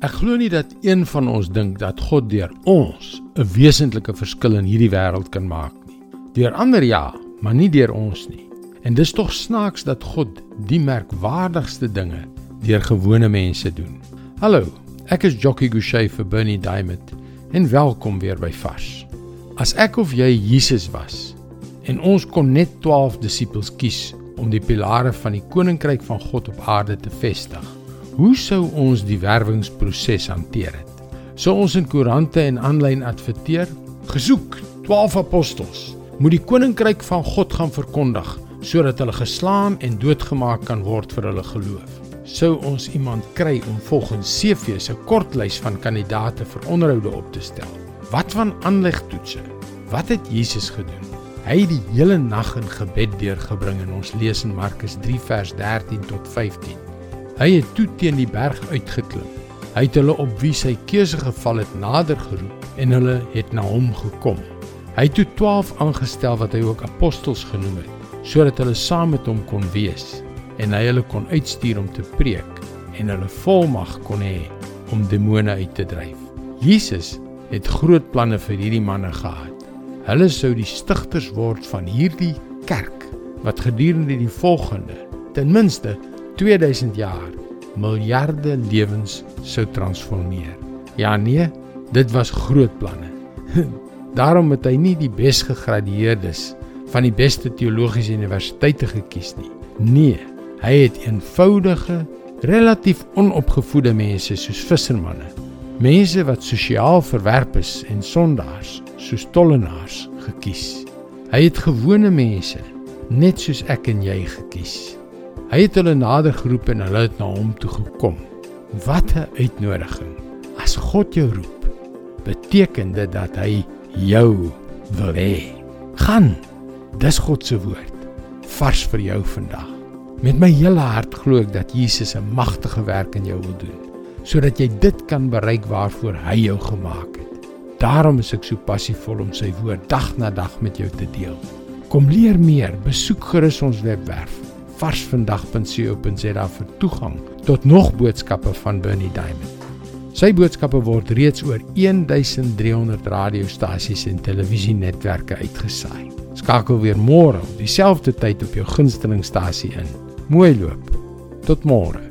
Ek glo nie dat een van ons dink dat God deur ons 'n wesentlike verskil in hierdie wêreld kan maak nie. Deur ander ja, maar nie deur ons nie. En dis tog snaaks dat God die merkwaardigste dinge deur gewone mense doen. Hallo, ek is Jockey Gouchee vir Bernie Diamond en welkom weer by Vars. As ek of jy Jesus was en ons kon net 12 disippels kies om die pilare van die koninkryk van God op aarde te vestig, Hoe sou ons die werwingsproses hanteer het? Sou ons in koerante en aanlyn adverteer: "Gesoek 12 apostels, moet die koninkryk van God gaan verkondig sodat hulle geslaan en doodgemaak kan word vir hulle geloof." Sou ons iemand kry om volgens CV se kortlys van kandidate vir onderhoude op te stel? Wat van aanlegtoetse? Wat het Jesus gedoen? Hy het die hele nag in gebed deurgebring en ons lees in Markus 3 vers 13 tot 15. Hy het toe teen die berg uitgeklim. Hy het hulle op wie sy keuse geval het nader geroep en hulle het na hom gekom. Hy het toe 12 aangestel wat hy ook apostels genoem het, sodat hulle saam met hom kon wees en hy hulle kon uitstuur om te preek en hulle volmag kon hê om demone uit te dryf. Jesus het groot planne vir hierdie manne gehad. Hulle sou die stigters word van hierdie kerk wat gedurende die volgende ten minste 2000 jaar miljarde lewens sou transformeer. Ja nee, dit was groot planne. Daarom het hy nie die besgegradueerdes van die beste teologiese universiteite gekies nie. Nee, hy het eenvoudige, relatief onopgevoede mense soos vissermanne, mense wat sosiaal verwerp is en sondaars, soos tollenaars gekies. Hy het gewone mense, net soos ek en jy gekies. Hy het hulle nader geroep en hulle het na hom toe gekom. Wat 'n uitnodiging. As God jou roep, beteken dit dat hy jou wil hê. Gaan. Dis God se woord. Vars vir jou vandag. Met my hele hart glo ek dat Jesus 'n magtige werk in jou wil doen, sodat jy dit kan bereik waarvoor hy jou gemaak het. Daarom is ek so passievol om sy woord dag na dag met jou te deel. Kom leer meer, besoek gerus ons webwerf varsvandag.co.za vir toegang tot nog boodskappe van Bernie Diamond. Sy boodskappe word reeds oor 1300 radiostasies en televisienetwerke uitgesaai. Skakel weer môre op dieselfde tyd op jou gunstelingstasie in. Mooi loop. Tot môre.